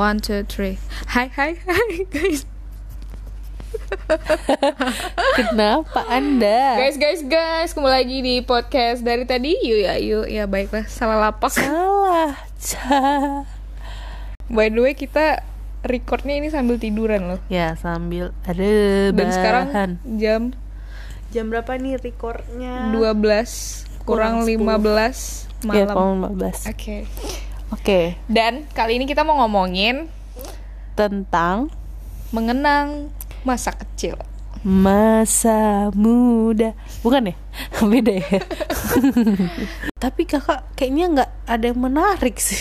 One, two, three. Hai, hai, hai, guys. Kenapa Anda? Guys, guys, guys, kembali lagi di podcast dari tadi. Yuk ya, yuk ya, baiklah. Salah lapak. Salah. Ca. By the way, kita recordnya ini sambil tiduran loh. Ya sambil ada Dan sekarang jam Jam berapa nih recordnya? 12 kurang, Kurang 15 Ya, malam. kurang 15 Oke. Oke. Dan kali ini kita mau ngomongin Tentang mengenang masa kecil. Masa muda. Bukan ya? Beda ya? Tapi kakak kayaknya nggak ada yang menarik sih.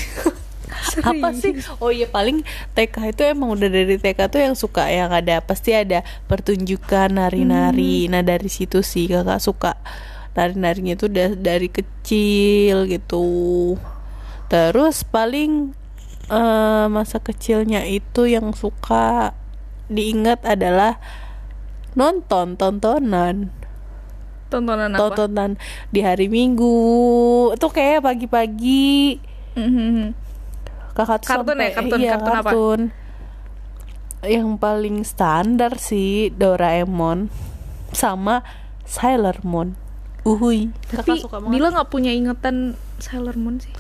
Apa sih? Oh iya paling TK itu emang udah dari TK tuh yang suka yang ada. Pasti ada pertunjukan nari-nari. Nah dari situ sih kakak suka nari-narinya da- dari kecil gitu terus paling eh, masa kecilnya itu yang suka diingat adalah nonton tontonan Tontonan apa? tontonan di hari Minggu itu kayak pagi-pagi Mhm. kakak tuh Kartun ya? sampai- Kartun, iya, kartun apa? kartun. yang paling standar sih Doraemon sama Sailor Moon uhui Tapi kakak suka banget Dila nggak punya ingatan Sailor Moon sih.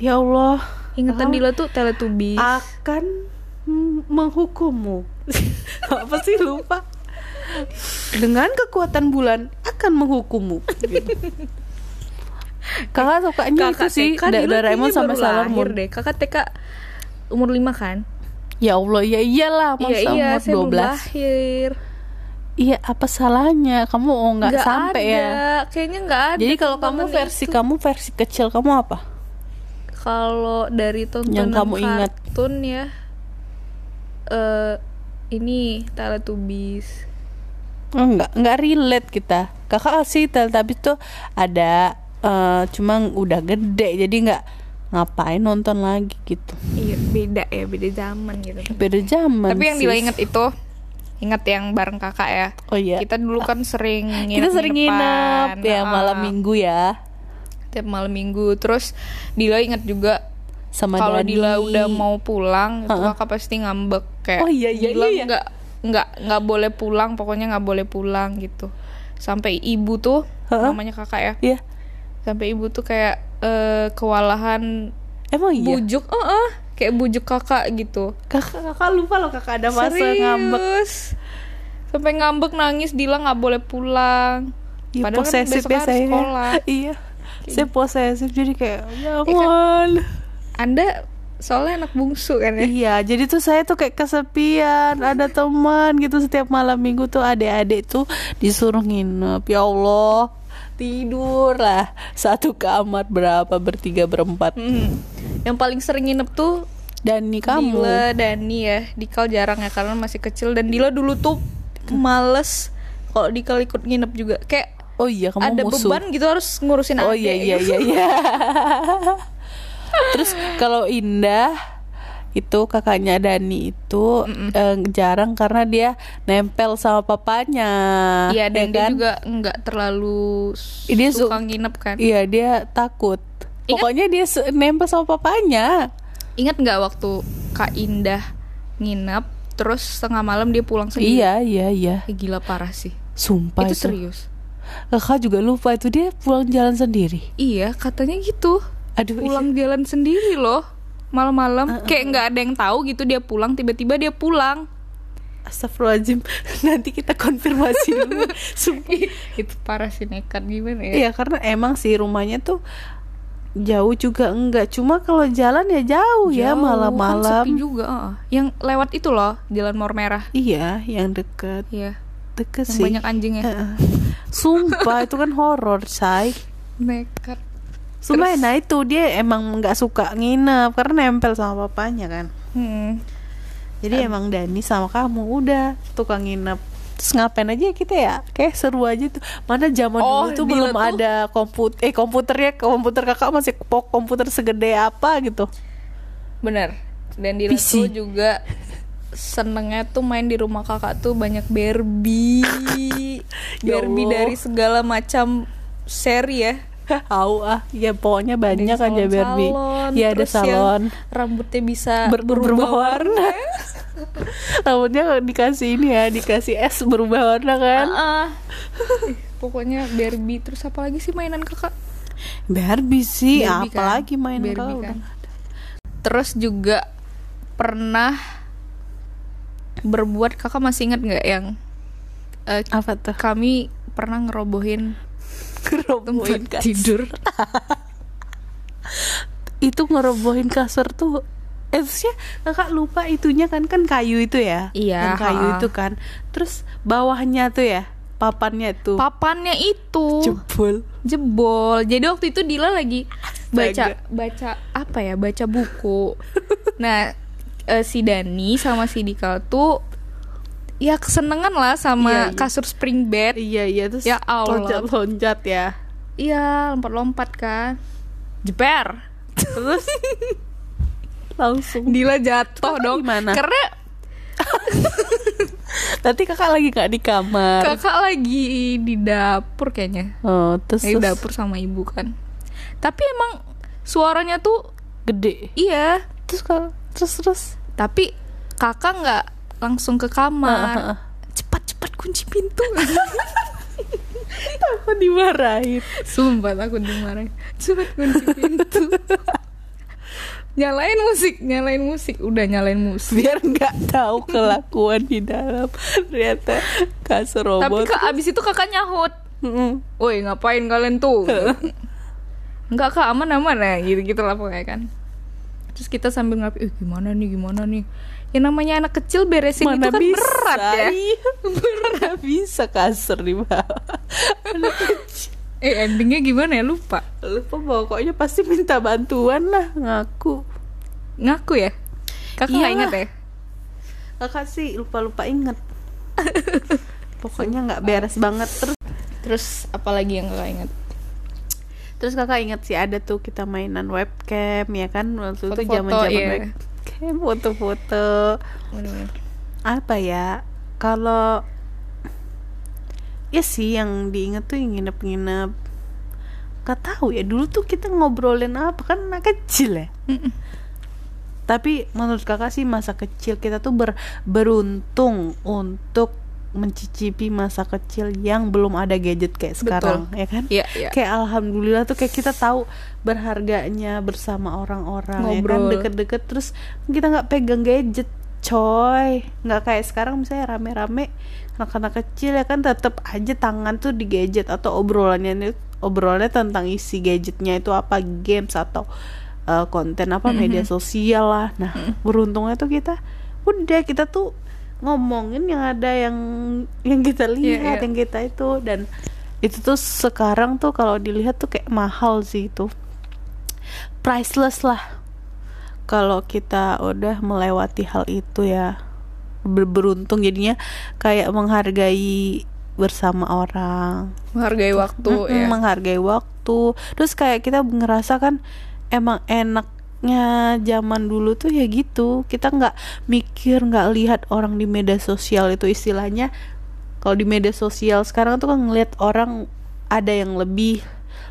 Ya Allah Ingatan Tahu. Dila tuh Teletubbies. akan mm, menghukummu apa sih lupa dengan kekuatan bulan akan menghukummu gitu. kakak sukanya itu sih TK Da- Doraemon sama Sailor Moon deh. Kakak TK umur 5 kan? ya Allah ya iyalah masa iya iya, umur 12 lahir. Iya, apa salahnya? Kamu oh nggak Nggak sampai ada. ya? Kayaknya nggak ada. Jadi kalau kamu versi itu. kamu versi kecil kamu apa? Kalau dari tontonan kamu ingat. kartun ya eh ini Teletubbies. Oh, enggak, enggak relate kita. Kakak sih Teletubbies tuh ada eh cuma udah gede jadi nggak ngapain nonton lagi gitu. Iya, beda ya, beda zaman gitu. Beda zaman. Tapi yang sis. Dila inget itu Ingat yang bareng kakak ya Oh iya. Kita dulu kan sering Kita sering nginep ya Ah, malam minggu ya Tiap malam minggu Terus Dila inget juga sama Kalau. Dila udah mau pulang Itu Ha-ha. kakak pasti ngambek Kayak Oh iya, iya, Dila iya. nggak nggak nggak boleh pulang Pokoknya nggak boleh pulang gitu Sampai ibu tuh Ha-ha. Namanya kakak ya Iya. Sampai ibu tuh kayak eh, Kewalahan Emang iya. Bujuk eh, eh, Kayak bujuk kakak gitu Kakak kakak lupa loh kakak ada masa ngambek. Serius? Sampai ngambek nangis Dila nggak boleh pulang. Iya, Padahal kan besok ya harus sekolah. Iya. Saya posesif jadi kayak kan? jangan. Anda soalnya anak bungsu kan ya? Iya, jadi tuh saya tuh kayak kesepian, ada teman gitu setiap malam minggu tuh adik-adik tuh disuruh nginep. Ya Allah, tidur lah satu kamar berapa bertiga berempat. Hmm. Yang paling sering nginep tuh Dan nih kamu, Dila, Dani ya. Dikal jarang ya karena masih kecil dan Dila dulu tuh males kalau Dikal ikut nginep juga. Kayak oh iya kamu ada musuh. beban gitu harus ngurusin Oh adik iya iya iya iya. Terus kalau Indah itu kakaknya Dani itu eh, jarang karena dia nempel sama papanya. Iya ya dan dia kan? juga nggak terlalu Dia su- suka nginep kan. Iya dia takut. Pokoknya dia nempel sama papanya. Ingat nggak waktu Kak Indah nginep terus setengah malam dia pulang sendiri? Iya iya iya. Eh, gila parah sih. Sumpah itu itu. serius. Kakak juga lupa itu dia pulang jalan sendiri. Iya, katanya gitu. Aduh. Pulang jalan sendiri loh. Malam-malam kayak nggak ada yang tahu gitu dia pulang tiba-tiba dia pulang. Astagfirullahaladzim Nanti kita konfirmasi dulu Sumpah itu parah sih nekat gimana ya? Iya karena emang sih rumahnya tuh jauh juga enggak cuma kalau jalan ya jauh, ya Jauh, kan malam-malam sepi juga. Yang lewat itu loh, Jalan Mor Merah. iya yang deket Iya. deket Yang sih banyak anjingnya. Heeh. Sumpah itu kan horor say Nekat. sumpah nah itu dia emang nggak suka nginep karena nempel sama papanya kan Hmm. jadi emang Dani sama kamu udah tukang nginep terus ngapain aja kita ya kayak seru aja tuh mana zaman Oh, dulu tuh belum tuh- ada komputer eh komputernya komputer kakak masih pok komputer segede apa gitu Bener. Dan Dila PC. tuh juga senengnya tuh main di rumah kakak tuh banyak Barbie. Ya Barbie dari segala macam seri ya. Tahu ah, ya pokoknya banyak aja Barbie. salon, Ya ada salon. rambutnya bisa Ber- berubah warna. Rambutnya dikasih ini ya, dikasih es berubah warna kan. Ah. Ih, pokoknya Barbie terus apa lagi sih mainan kakak Barbie sih, Barbie kan? apalagi main Barbie kalau kan. terus juga pernah berbuat kakak masih ingat nggak yang eh, Apa tuh? kami pernah ngerobohin Ngerobohin kasur. tidur? Itu ngerobohin kasur tuh Eh terusnya kakak lupa itunya kan kan kayu itu ya? Iya, Yang kayu ha. itu kan. Terus bawahnya tuh ya Papannya tuh. Papannya itu. Jebol. Jebol. Jadi waktu itu Dila lagi baca baca apa ya? Baca buku. Nah eh, si Dani sama si Dikal tuh ya kesenengan lah sama Iya, iya. kasur spring bed. Iya iya terus Ya Allah. loncat-loncat ya. Iya lompat-lompat kan. Jeper. Terus? Langsung. Dila jatuh dong. gimana? karena Nanti kakak lagi gak di kamar? Kakak lagi di dapur kayaknya. Oh terus, di dapur sama ibu kan. Tapi emang suaranya tuh gede? Iya. Terus terus terus tapi kakak nggak langsung ke kamar. Ah. cepat cepat kunci pintu. Apa dimarahin. Sumpah aku dimarahin. Cepat kunci pintu. Nyalain musik nyalain musik. Udah nyalain musik. Biar nggak tahu kelakuan di dalam. Ternyata kasur tapi robot kak abis itu kakak nyahut. Mm-mm. woi ngapain kalian tuh? Enggak kak aman aman ya. Gitu gitu lah pokoknya kan terus kita sambil ngapain eh gimana nih gimana nih? Ya namanya anak kecil beresin itu kan berat ya. iya, mana bisa kasur di bawah? Anak kecil. eh endingnya gimana ya? Lupa. Lupa pokoknya pasti minta bantuan lah ngaku. Ngaku ya? Kakak nggak Iyalah. ingat ya? Kakak sih lupa lupa inget pokoknya nggak beres banget. Terus terus apalagi yang kakak ingat terus kakak inget sih ada tuh kita mainan webcam ya kan? Waktu itu Foto-foto, zaman zaman iya. webcam foto-foto. Apa ya? Kalau ya sih yang diinget tuh yang nginep-nginep. Gak tahu ya dulu tuh kita ngobrolin apa? Kan anak kecil ya. Tapi menurut kakak sih masa kecil kita tuh ber- beruntung untuk mencicipi masa kecil yang belum ada gadget kayak sekarang ya kan? Iya, iya. kayak alhamdulillah tuh kayak kita tahu berharganya bersama orang-orang ya kan? Deket-deket terus kita nggak pegang gadget coy. Nggak kayak sekarang misalnya rame-rame anak-anak kecil ya kan tetap aja tangan tuh di gadget atau obrolannya obrolannya tentang isi gadgetnya itu apa games atau uh, konten apa media sosial lah. Nah beruntungnya tuh kita udah kita tuh ngomongin yang ada yang yang kita lihat iya. yang kita itu. Dan itu tuh sekarang tuh kalau dilihat tuh kayak mahal sih itu. Priceless lah. Kalau kita udah melewati hal itu ya Ber- beruntung jadinya kayak menghargai bersama orang. Menghargai waktu Mm-mm, ya. menghargai waktu. Terus kayak kita ngerasa kan emang enaknya zaman dulu tuh ya gitu. Kita nggak mikir nggak lihat orang di media sosial itu istilahnya. Kalau di media sosial sekarang tuh kan ngelihat orang ada yang lebih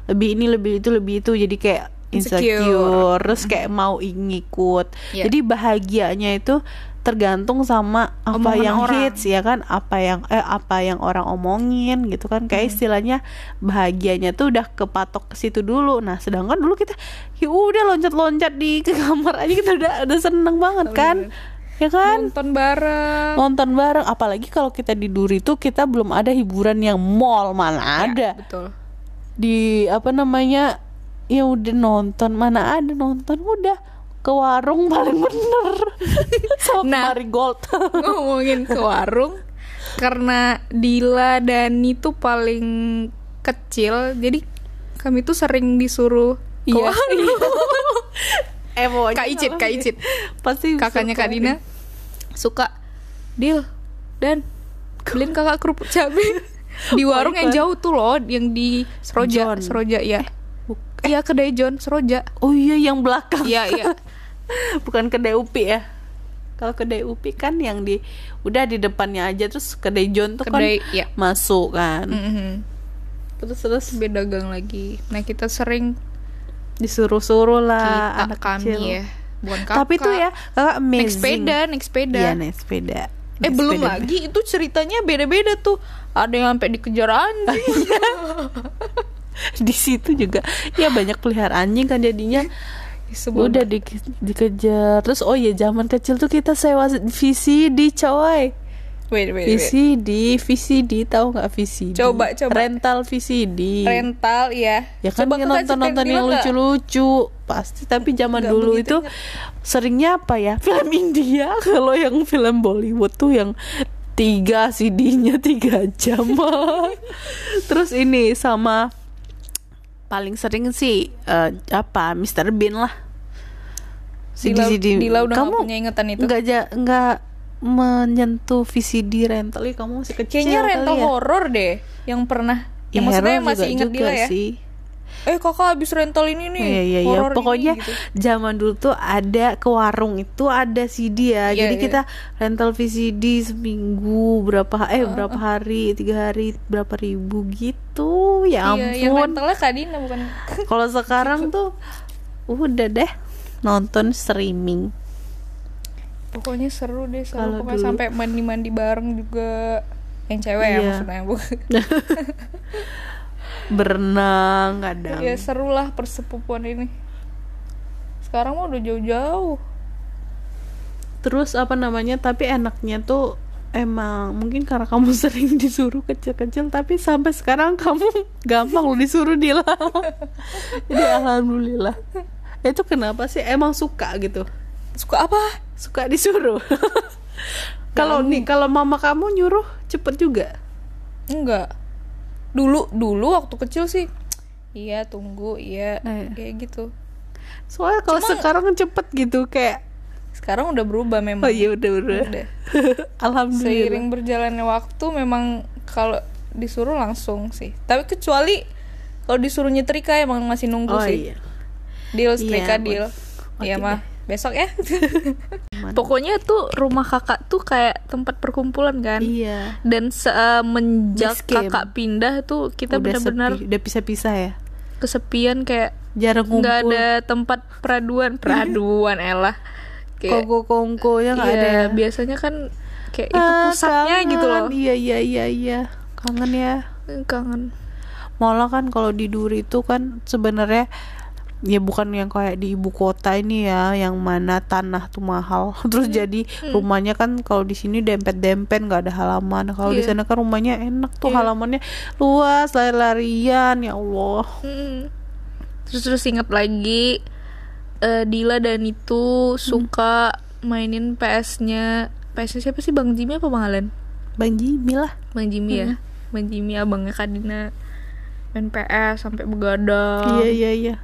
lebih ini lebih itu lebih itu. Jadi kayak insecure, Insecure. terus kayak mau ngikut Iya. jadi bahagianya itu tergantung sama apa Omongan yang orang. hits ya kan? Apa yang eh apa yang orang omongin gitu kan? Hmm. kayak istilahnya bahagianya tuh udah kepatok ke situ dulu. Nah sedangkan dulu kita ya udah loncat-loncat di ke kamar aja kita udah udah seneng banget kan? ya kan? Nonton bareng. Nonton bareng. Apalagi kalau kita di Duri tuh kita belum ada hiburan yang mall mana Ya, ada. betul. Di apa namanya ya udah nonton mana ada nonton udah ke warung paling bener sama Nah. Marigold ngomongin ke warung karena Dila dan itu paling kecil jadi kami tuh sering disuruh ke Iya. warung. eh pokoknya Kak Icit, Kak Icit. pasti kakaknya Kak Dina suka Dil dan beliin kakak kerupuk cabai di warung yang jauh tuh loh yang di Seroja John. Seroja ya Buk- iya kedai John Seroja oh iya yang belakang iya iya bukan kedai upi ya. Kalau kedai upi kan yang di udah di depannya aja terus kedai John tuh Kedai, kan iya. masuk kan. Mhm. terus terus. Beda gang lagi. Nah kita sering disuruh-suruh lah kita anak kami kecil. ya. Bukan kakak. Tapi tuh ya kakak amazing. naik sepeda naik sepeda. Iya naik sepeda. Eh Naik belum sepeda. lagi. Itu ceritanya beda-beda tuh. Ada yang sampai dikejar anjing. Di situ juga. Ya banyak pelihara anjing kan jadinya Sebelum- udah di, dikejar. Terus oh ya zaman kecil tuh kita sewa VCD coy. Wait wait, wait. VCD VCD tahu nggak VCD Coba, coba. rental VCD rental ya ya kan Coba dia kakak nonton nonton ceritain yang lucu-lucu. Pasti tapi zaman Nggak dulu itu seringnya apa ya? Film India. Kalau yang film Bollywood tuh yang tiga CD-nya tiga jam. Terus ini sama paling sering sih eh, apa Mr. Bean lah Dila, Dila udah kamu gak punya ingatan itu nggak ja, nggak menyentuh VCD rental ya kamu masih kecil kayaknya rental ya. horor deh yang pernah Ya, yang maksudnya masih inget Dila ya sih. Eh kakak habis rental ini nih Iya iya iya. horor ini, Pokoknya gitu. zaman dulu tuh ada ke warung itu ada CD ya. Iya, Jadi iya. kita rental VCD seminggu berapa eh berapa hari tiga hari berapa ribu gitu. Ya iya yang ampun. rentalnya Kak Dina bukan Kalau sekarang tuh udah deh nonton streaming. pokoknya seru deh seru pokoknya sampai mandi mandi bareng juga yang cewek ya Iya. maksudnya bukan Berenang kadang. ya seru lah persepupuan ini sekarang mah udah jauh-jauh Terus apa namanya? Tapi enaknya tuh emang mungkin karena kamu sering disuruh kecil-kecil tapi sampai sekarang kamu gampang lo disuruh Dila. Jadi alhamdulillah. Itu kenapa sih? Emang suka gitu. suka apa Suka disuruh. Kalau nih kalau mama kamu nyuruh cepet juga. enggak dulu dulu waktu kecil sih iya tunggu iya Eh. kayak gitu Soalnya kalau Cuma- sekarang cepet gitu kayak sekarang udah berubah memang oh iya udah udah. Udah. alhamdulillah. seiring berjalannya waktu memang kalau disuruh langsung sih tapi kecuali kalau disuruh nyetrika emang masih nunggu Oh sih iya. deal Iya, setrika Bun. deal Iya mah besok ya Mana? pokoknya tuh rumah kakak tuh kayak tempat perkumpulan kan Iya. dan semenjak camp. kakak pindah tuh kita benar-benar udah pisah-pisah ya. kesepian kayak Jarang ngumpul. nggak ada tempat peraduan peraduan elah kayak kongko-kongko ya nggak iya, ada ya? biasanya kan kayak itu Ah, pusatnya gitu loh kangen. Iya iya iya iya. Kangen ya. kangen Malah kan kalau di Duri itu kan sebenarnya ya bukan yang kayak di ibu kota ini ya yang mana tanah tuh mahal. Terus Hmm. jadi rumahnya kan kalau di sini dempet-dempet nggak ada halaman. Kalau di Iya. sana kan rumahnya enak tuh Iya. halamannya luas lari-larian ya Allah. Mm. terus terus ingat lagi eh, Dila dan itu suka mainin PS-nya PS-nya siapa sih? Bang Jimmy apa Bang Alan Bang Jimmy lah. Bang Jimmy ya? Bang Jimmy abangnya Kadina main PS sampai begadang. Iya iya iya.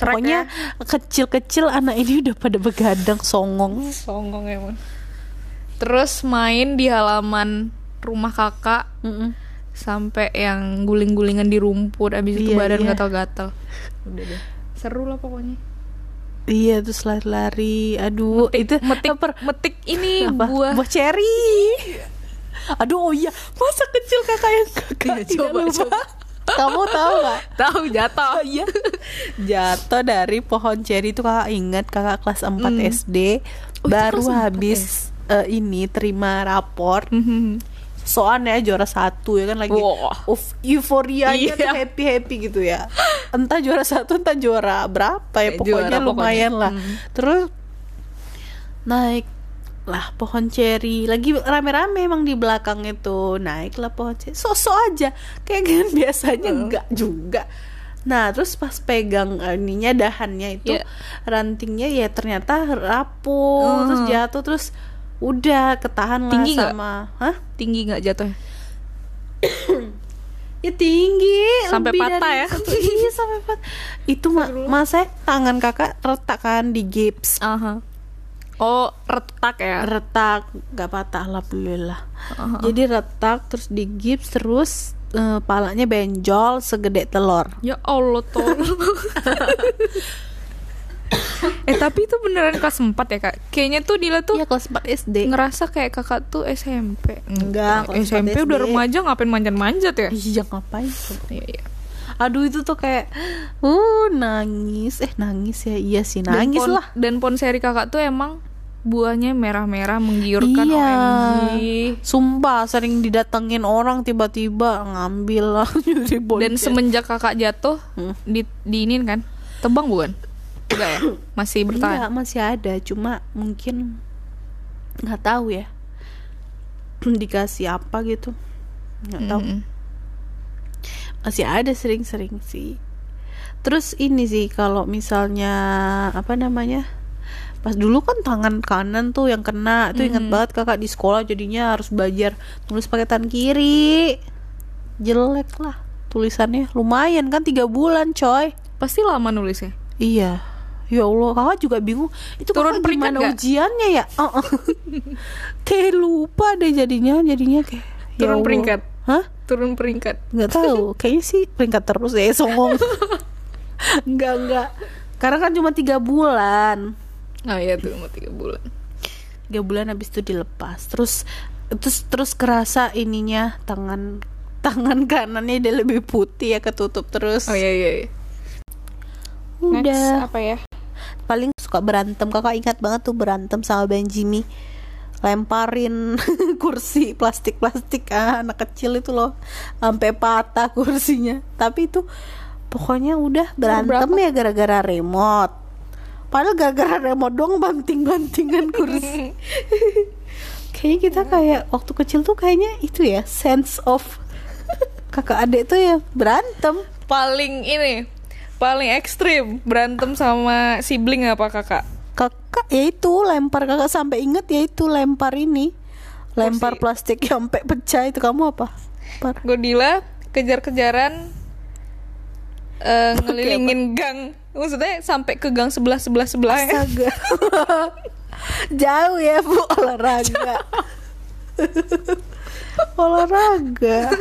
Pokoknya kecil-kecil anak ini udah pada begadang songong. Songong emang. Terus main di halaman rumah kakak. Mm-mm. sampai yang guling-gulingan di rumput abis itu Iya, badan iya. gatal-gatal. Udah deh. Seru lah pokoknya. Iya terus lari-lari. Aduh itu metik apa, metik ini apa? buah. Buah cherry. Aduh oh iya. Masa kecil kakak yang kakak Iya, tidak coba, lupa? coba. Kamu tahu gak? tahu jatuh Iya Jatuh dari pohon cherry itu kakak ingat Kakak kelas 4 Hmm. SD Oh, Baru habis eh, ini terima rapor Mhm. soalnya juara satu ya kan lagi Wah. uf, euforianya Iya. tuh happy happy gitu ya entah juara satu entah juara berapa ya Eh, pokoknya juara lumayan pokoknya. lah Hmm. terus naik lah pohon ceri lagi rame-rame emang di belakang itu. Naiklah pohon ceri sosok aja. Kayak kan biasanya Hmm. enggak juga. Nah terus pas pegang eh, ininya dahannya itu Iya. rantingnya ya ternyata rapuh. Terus Hmm. jatuh terus udah ketahan lah Tinggi sama hah? Tinggi nggak jatuh Ya tinggi Sampai lebih patah dari ya? satu- Iya sampai patah. Itu ma masa tangan kakak retak kan di gips. Aha. Oh retak ya? Retak Gak patah alhamdulillah. Aha. Jadi retak terus di gips Terus eh, palanya benjol segede telur. Ya Allah tolong. Eh tapi itu beneran kelas 4 ya kak? Kayaknya tuh Dila tuh Iya kelas 4 SD ngerasa kayak kakak tuh SMP Enggak, SMP 4 udah SD. remaja ngapain manjat-manjat ya? Iya ngapain iya iya aduh itu tuh kayak uh nangis. Eh nangis ya? Iya sih nangis dan pon, lah. dan ponseri kakak tuh emang buahnya merah-merah menggiurkan iya. OMG sumpah sering didatengin orang tiba-tiba ngambil lah jadi dan semenjak kakak jatuh Hmm. di diinin kan? Tebang bukan? Enggak ya? Masih bertahan? Iya masih ada. Cuma mungkin nggak tahu ya. Dikasih apa gitu. Nggak tahu. Mm-mm. Masih ada sering-sering sih. Terus ini sih kalau misalnya apa namanya pas dulu kan tangan kanan tuh yang kena itu ingat banget kakak di sekolah jadinya harus belajar tulis pakai tangan kiri. Jelek lah tulisannya. Lumayan kan tiga bulan coy. Pasti lama nulisnya. Iya. Ya allah kakak juga bingung. Itu Turun kakak gimana nggak? ujiannya ya? Oh, oh. kayak lupa deh jadinya jadinya kayak ya turun Allah. peringkat. Hah turun peringkat. Nggak tahu kayaknya sih peringkat terus ya songong nggak nggak. Karena kan cuma tiga bulan. Oh iya tuh mau tiga bulan. Tiga bulan habis itu dilepas. Terus terus terus kerasa ininya tangan tangan kanannya dia lebih putih ya ketutup terus. Oh iya iya, iya. Next, udah apa ya? Paling suka berantem. Kakak ingat banget tuh berantem sama Benjimi lemparin kursi plastik plastik ah, anak kecil itu loh. Sampai patah kursinya. Tapi itu pokoknya udah berantem ya gara-gara remote. Padahal gara-gara remote dong banting bantingan kursi. Kayaknya kita kayak waktu kecil tuh kayaknya itu ya sense of kakak adik tuh ya berantem. Paling ini paling ekstrim berantem sama sibling apa kakak kakak ya itu lempar kakak sampai inget ya itu lempar ini. Lempar plastik yang sampai pecah itu kamu apa? Lempar. Godila kejar-kejaran eh, ngelilingin gang. Maksudnya sampai ke gang sebelah sebelah sebelah. Astaga. Jauh ya bu olahraga. Olahraga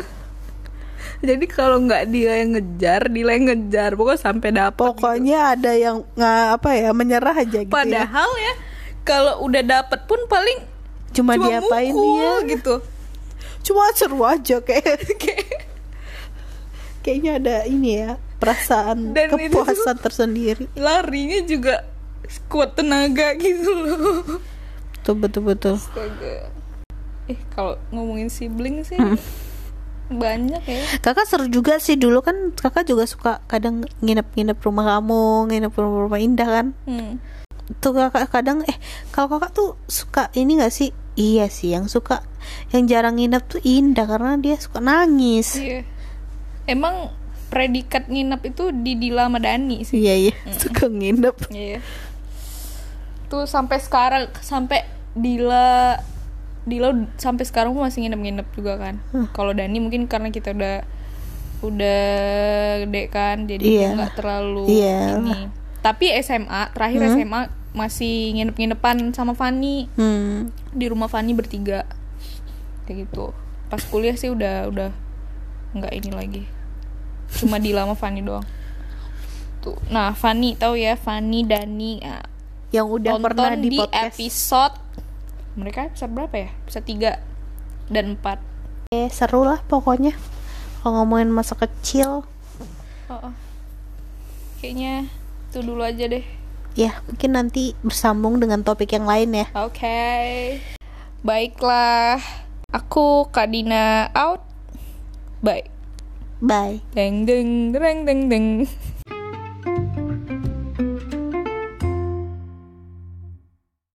jadi kalau nggak dia yang ngejar dia yang ngejar. Pokoknya sampai dapat pokoknya ada yang nggak apa ya menyerah aja gitu ya. padahal ya kalau udah dapet pun paling cuma, cuma diapain mukul dia. gitu. Cuma seru aja kayak kayaknya ada ini ya perasaan Dan kepuasan tersendiri. larinya juga kuat tenaga gitu loh. Betul betul betul. Astaga. eh kalau ngomongin sibling sih Hmm. Banyak ya kakak seru juga sih dulu kan kakak juga suka kadang nginep-nginep rumah kamu nginep rumah rumah indah kan hmm. tuh kakak kadang eh kalau kakak tuh suka ini gak sih iya sih yang suka yang jarang nginep tuh indah karena dia suka nangis Iya. Emang predikat nginep itu di Dila sama Dani sih. iya iya suka nginep Iya. Tuh sampai sekarang sampai Dila Dila ud- sampai sekarang pun masih nginep-nginep juga kan. Kalau Dani mungkin karena kita udah udah gede kan jadi Iya. nggak terlalu Iya. ini. Tapi SMA terakhir SMA masih nginep-nginepan sama Fanny hmm. di rumah Fanny bertiga kayak gitu pas kuliah sih udah udah nggak ini lagi cuma di lama Fanny doang tuh nah Fanny tahu ya Fanny Dani ah, yang udah tonton pernah di, di, podcast episode mereka episode berapa ya? Episode 3 dan 4 eh, seru lah pokoknya. Kalau ngomongin masa kecil. Oh, oh. kayaknya itu dulu aja deh. Ya mungkin nanti bersambung dengan topik yang lain ya. Oke. Baiklah. Aku Kadina out. Bye. Bye. Deng deng deng deng deng